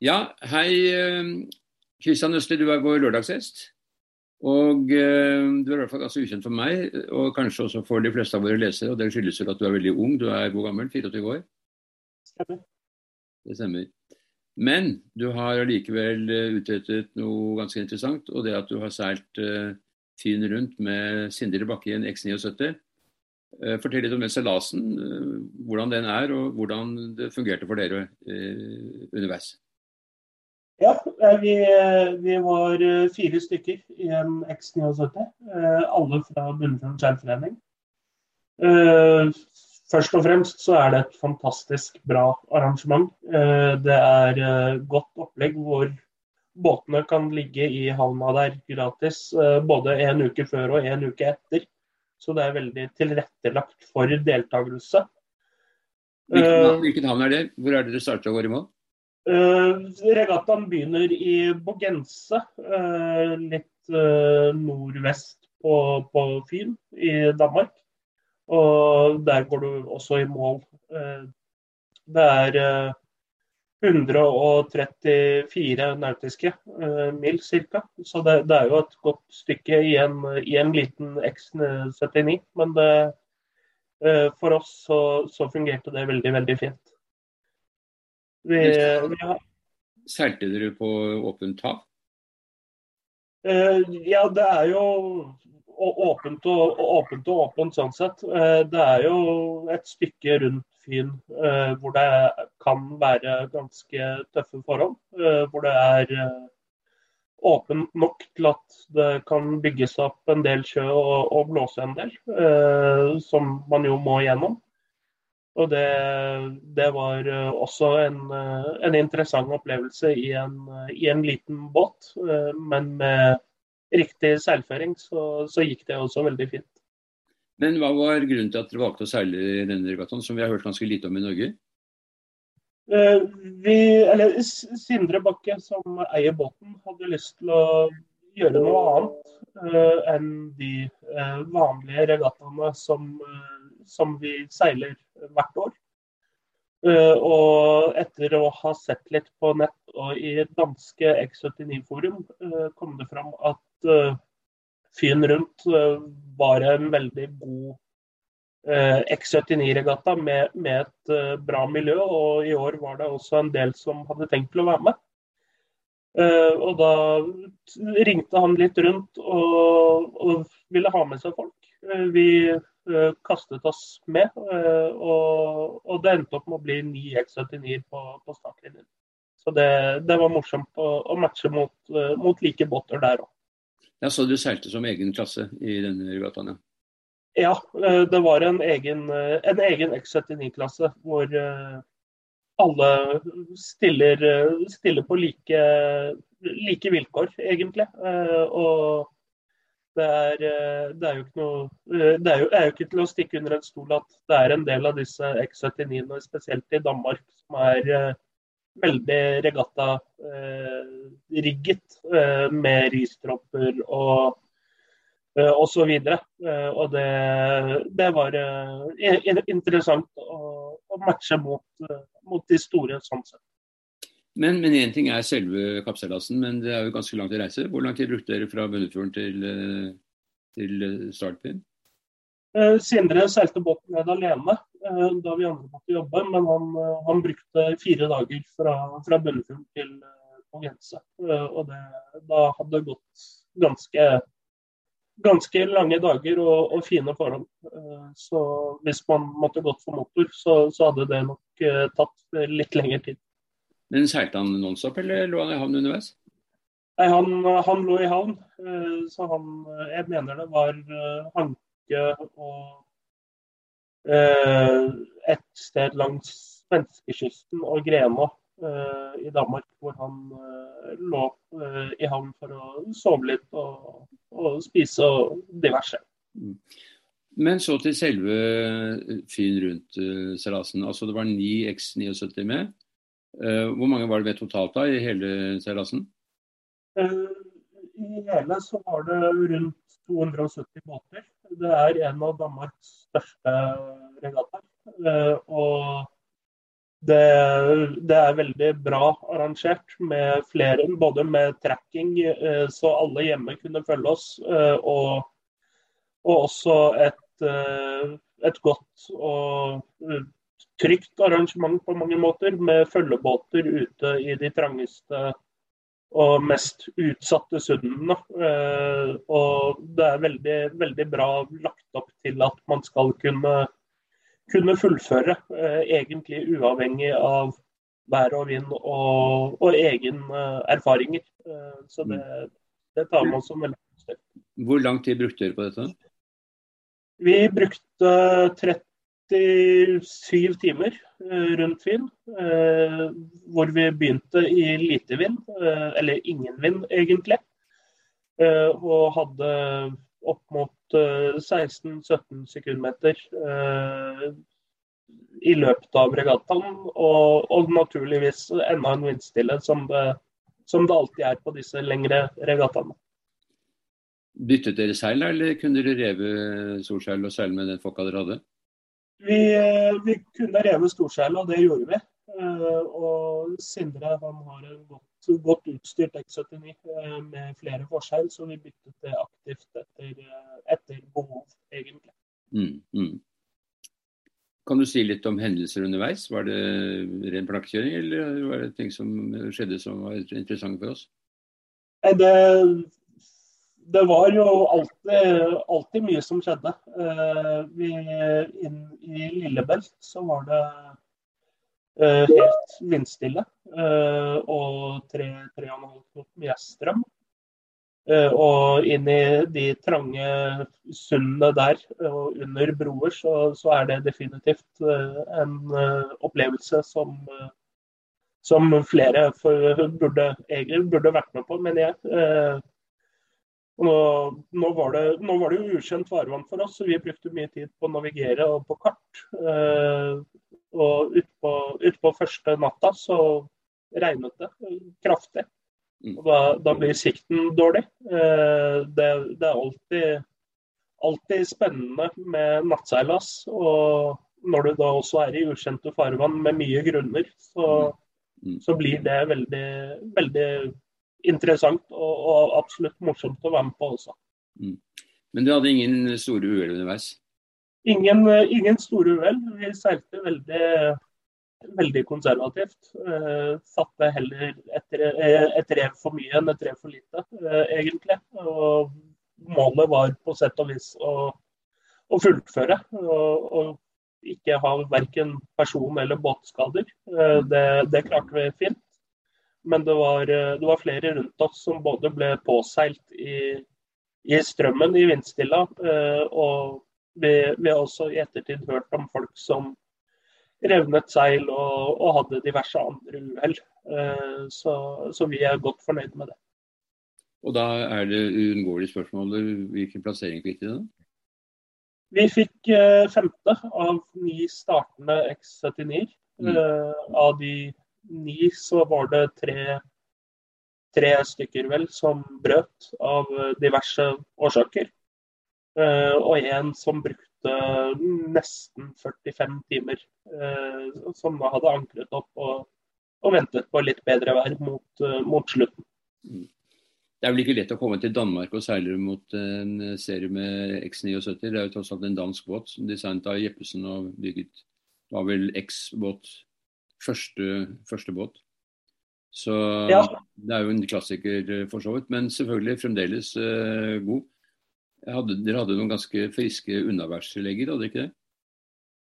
Ja, hei Kristian Østli, du er vår lørdagsgjest. Og eh, du er i hvert fall ganske ukjent for meg, og kanskje også for de fleste av våre lesere. og Det skyldes vel at du er veldig ung. Du er hvor gammel? 24 år? Stemmer. Det stemmer. Men du har allikevel eh, utrettet noe ganske interessant, og det at du har seilt uh, Fyn rundt med Sindre Bakke i en X79. Uh, fortell litt om den seilasen, uh, hvordan den er, og hvordan det fungerte for dere underveis. Ja, vi, vi, var fire stykker i en X79. Alle fra Bunnefjord seilforening. Først og fremst så er det et fantastisk bra arrangement. Eh, det er eh, godt opplegg hvor båtene kan ligge i havna der gratis eh, både en uke før og en uke etter. Så det er veldig tilrettelagt for deltakelse. Hvilken, havn er det? Hvor er det dere starter og går i mål? Regattaen begynner i Bogense, litt nordvest på, på Fyn i Danmark. Og der går du også i mål. Eh, det er 134 eh, nautiske eh, mil ca. Så det, det, er jo et godt stykke i en, i en liten X79. Men det, for oss så, så, fungerte det veldig, veldig fint. Vi, vi har... Seilte dere på åpent hav? Ja, det er jo åpent og, åpent og åpent sånn sett. Uh, det er jo et stykke rundt Fyn uh, hvor det kan være ganske tøffe forhold. Eh, hvor det er åpent nok til at det kan bygges opp en del sjø og, og blåse en del. Som man jo må gjennom. Og det, det var også en, en, interessant opplevelse i en, i en liten båt, men med riktig seilføring, så, så, gikk det også veldig fint. Men hva var grunnen til at dere valgte å seile i denne regattaen, som vi har hørt ganske lite om i Norge? Uh, vi, eller Sindre Bakke, som eier båten, hadde lyst til å gjøre noe annet uh, enn de uh, vanlige regattaene som, som, vi seiler hvert år. og etter å ha sett litt på nett og i danske X79-forum, kom det fram at uh, Fyn rundt var en veldig god uh, X79-regatta med, med, et bra miljø. Og i år var det også en del som hadde tenkt til å være med. og da ringte han litt rundt og, og ville ha med seg folk. vi kastet oss med, og, og, det endte opp med å bli 9 X79 på, på startlinjen. Så det, det, var morsomt å, å matche mot, mot like båter der òg. Ja, Så du seilte som egen klasse i denne regattaen? Ja, eh, det var en egen, eh, en egen X79-klasse hvor eh, alle stiller, stiller på like, like, vilkår, egentlig. Og det er, det er, jo ikke noe Det er jo, er jo, ikke til å stikke under en stol at det er en del av disse X79-ene, spesielt i Danmark, som er veldig regattarigget eh, eh, med ristropper og eh, og så videre. Og det, det var interessant å, å matche mot, mot, de store sånn sett. Men én ting er selve kappseilasen, men det er jo ganske langt å reise. Hvor lang tid brukte dere fra Bunnefjorden til, til startbyen? Sindre seilte båten ned alene. Eh, da vi andre måtte jobbe. Men han, eh, han brukte fire dager fra, fra Bunnefjorden til Mogense. Eh, og det, da hadde det gått ganske, ganske lange dager og, og, fine forhold. Så hvis man måtte gått for motor, så, så hadde det nok tatt litt lengre tid. Men Seilte han nonstop, eller lå han i havn underveis? Nei, han, han, lå i havn. Så han Jeg mener det var hanke og Eh, et sted langs svenskekysten og Grena eh, i Danmark, hvor han eh, lå i havn for å sove litt og, og spise og diverse. Mm. Men så til selve fyren rundt-seilasen. Altså det var ni X79 med. Hvor mange var det ved totalt da i hele seilasen? I hele så var det rundt 270 båter. Det er en av Danmarks største regattaer. Eh, og det, det, er veldig bra arrangert, med flere, både med tracking, eh, så alle hjemme kunne følge oss, eh, og, og også et, eh, et, godt og trygt arrangement på mange måter, med følgebåter ute i de trangeste og mest utsatte sundene. Og det er veldig, veldig bra lagt opp til at man skal kunne kunne fullføre, eh, egentlig uavhengig av vær og vind og, og egen uh, erfaringer. Så det, det, tar man som veldig positivt. Hvor lang tid brukte dere på dette? Vi brukte 37 timer uh, rundt Finn. hvor vi begynte i lite vind, eller ingen vind egentlig. og hadde opp mot 16-17 sekundmeter eh, i løpet av regattaen. Og, og, naturligvis enda en vindstille, som det, som det alltid er på disse lengre regattaene. Byttet dere seil, eller kunne dere reve Solskjell og seile med den fokka dere hadde? Vi, eh, vi kunne reve storsela, og det gjorde vi. Eh, og Sindre han har en godt, godt utstyrt X79 eh, med flere forskjell, så vi byttet det aktivt etter, etter behov, egentlig. Mm, mm. Kan du si litt om hendelser underveis? Var det ren plankekjøring, eller var det ting som skjedde som var interessant for oss? Det, det var jo alltid, alltid, mye som skjedde. Vi, inn I Lillebelt så var det Eh, helt vindstille. Eh, og 3-3,5 mye strøm. Eh, og inn i de trange sundene der og under broer, så, så er det definitivt en opplevelse som, som flere for, burde, burde vært med på, mener jeg. Nå, nå, var det, nå, var det, jo ukjent farvann for oss, så vi brukte mye tid på å navigere og på kart. Og utpå ut på første natta så regnet det kraftig. Mm. Og da, da blir sikten dårlig. Eh, det, det er alltid, alltid, spennende med nattseilas. Og når du da også er i ukjente farvann med mye grunner, så. Mm. så blir det veldig, veldig interessant og, og, absolutt morsomt å være med på også. Men du hadde ingen store uhell underveis? Ingen, ingen store uhell. Vi seilte veldig, veldig konservativt. Eh, satte heller et, et, rev for mye enn et rev for lite, eh, egentlig. Og målet var på sett og vis å, å fullføre. Og, og, ikke ha verken person- eller båtskader. Eh, det, det, klarte vi fint. Men det var, det var, flere rundt oss som både ble påseilt i, i strømmen i vindstilla og vi, vi, har også i ettertid hørt om folk som revnet seil og, og hadde diverse andre uhell. Uh, så, så, vi er godt fornøyd med det. Og da er det uunngåelig spørsmål hvilken plassering fikk de da? Vi fikk femte av ni startende X79. Mm. Av de ni så var det tre, tre stykker vel som brøt av diverse årsaker. Uh, og en som brukte nesten 45 timer. uh, som hadde ankret opp og, og ventet på litt bedre vær mot, uh, mot slutten. Mm. Det er vel ikke lett å komme til Danmark og seile mot en serie med X79. Det er jo tross alt en dansk båt designet av Jeppesen og bygget. Var vel X-båt første, første, båt. Så ja. det er jo en klassiker for så vidt. Men selvfølgelig fremdeles uh, god. Hadde, dere hadde noen ganske friske unnaværslegger, hadde dere ikke det?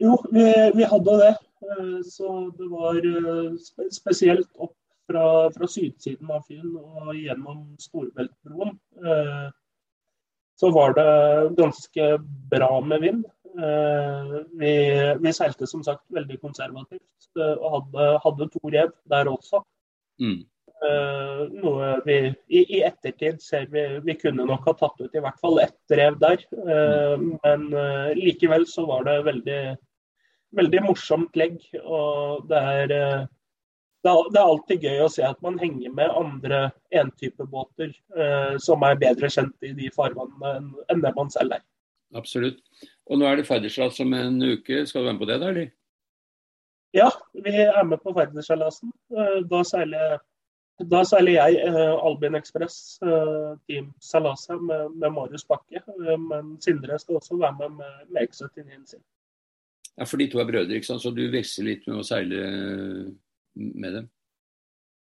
Jo, vi, vi, hadde det. Eh, så det var eh, spesielt opp fra, fra sydsiden av Fyn og gjennom Storbeltbroen. Eh, så var det ganske bra med vind. Vi, vi seilte som sagt veldig konservativt og hadde, hadde to rev der også. Mm. Uh, noe vi i, i, ettertid ser vi vi kunne nok ha tatt ut i hvert fall ett rev der. Mm. men likevel så var det veldig, veldig morsomt legg. Og det er, det er, alltid gøy å se at man henger med andre entypebåter som er bedre kjent i de farvannene enn det man selv er. Absolutt. Og nå er det ferdigsalas om en uke. Skal du være med på det, da, eller? Ja, vi er med på Færderseilasen. Da seiler da seiler jeg eh, Albin Ekspress, eh, Team Salasa, med, med, Marius Bakke. Eh, men Sindre skal også være med med, med X79 sin. Ja, For de to er brødre, ikke sant? så du veksler litt med å seile med dem?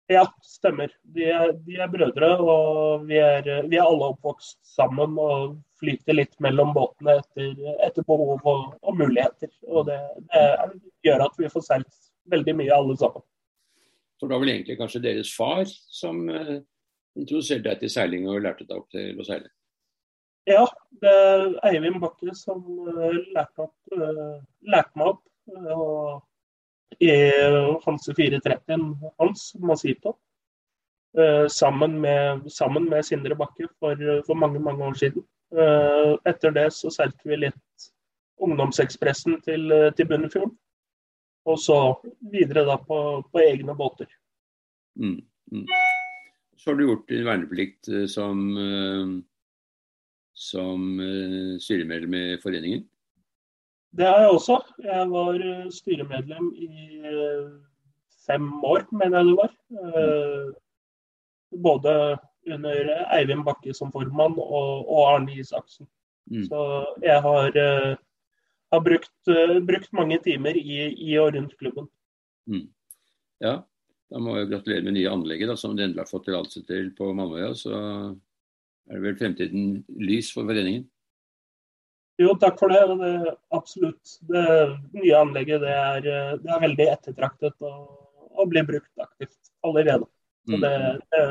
Ja, stemmer. De er, de er brødre, og vi er, vi er, alle oppvokst sammen og flyter litt mellom båtene etter, etter behov og, og, muligheter. Og det, det, gjør at vi får seilt veldig mye alle sammen. For det var vel egentlig kanskje deres far som uh, introduserte deg til seiling og lærte deg opp til å seile? Ja, det er Eivind Bakke som uh, lærte, opp, uh, lærte, meg opp. og i Hanse 430 hans, Masito, sammen med, sammen med Sindre Bakke for, for, mange, mange år siden. etter det så solgte vi litt Ungdomsekspressen til, til Bunnefjorden. Og så videre da på, på egne båter. Mm, mm. Så har du gjort din verneplikt eh, som, eh, som eh, styremedlem i foreningen? Det har jeg også. Jeg var styremedlem i fem år, mener jeg det var. Både under Eivind Bakke som formann og, Arne Isaksen. Mm. Så jeg har har brukt, brukt mange timer i, i, og rundt klubben. Mm. Ja, da må jeg gratulere med nye anlegget da, som du endelig har fått tillatelse til på Mamøya. Så er det vel fremtiden lys for foreningen? Jo, takk for det. det absolutt. Det nye anlegget det er, det er veldig ettertraktet og, og, blir brukt aktivt allerede. Så mm. det, det,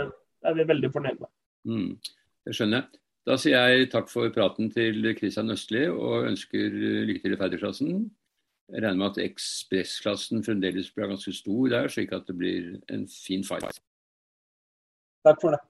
er vi veldig fornøyd med. Mm. Det skjønner jeg. Da sier jeg takk for praten til Kristian Østli og ønsker lykke til i ferdigklassen. Jeg regner med at ekspressklassen fremdeles blir ganske stor der, slik at det blir en fin fight. Takk for det.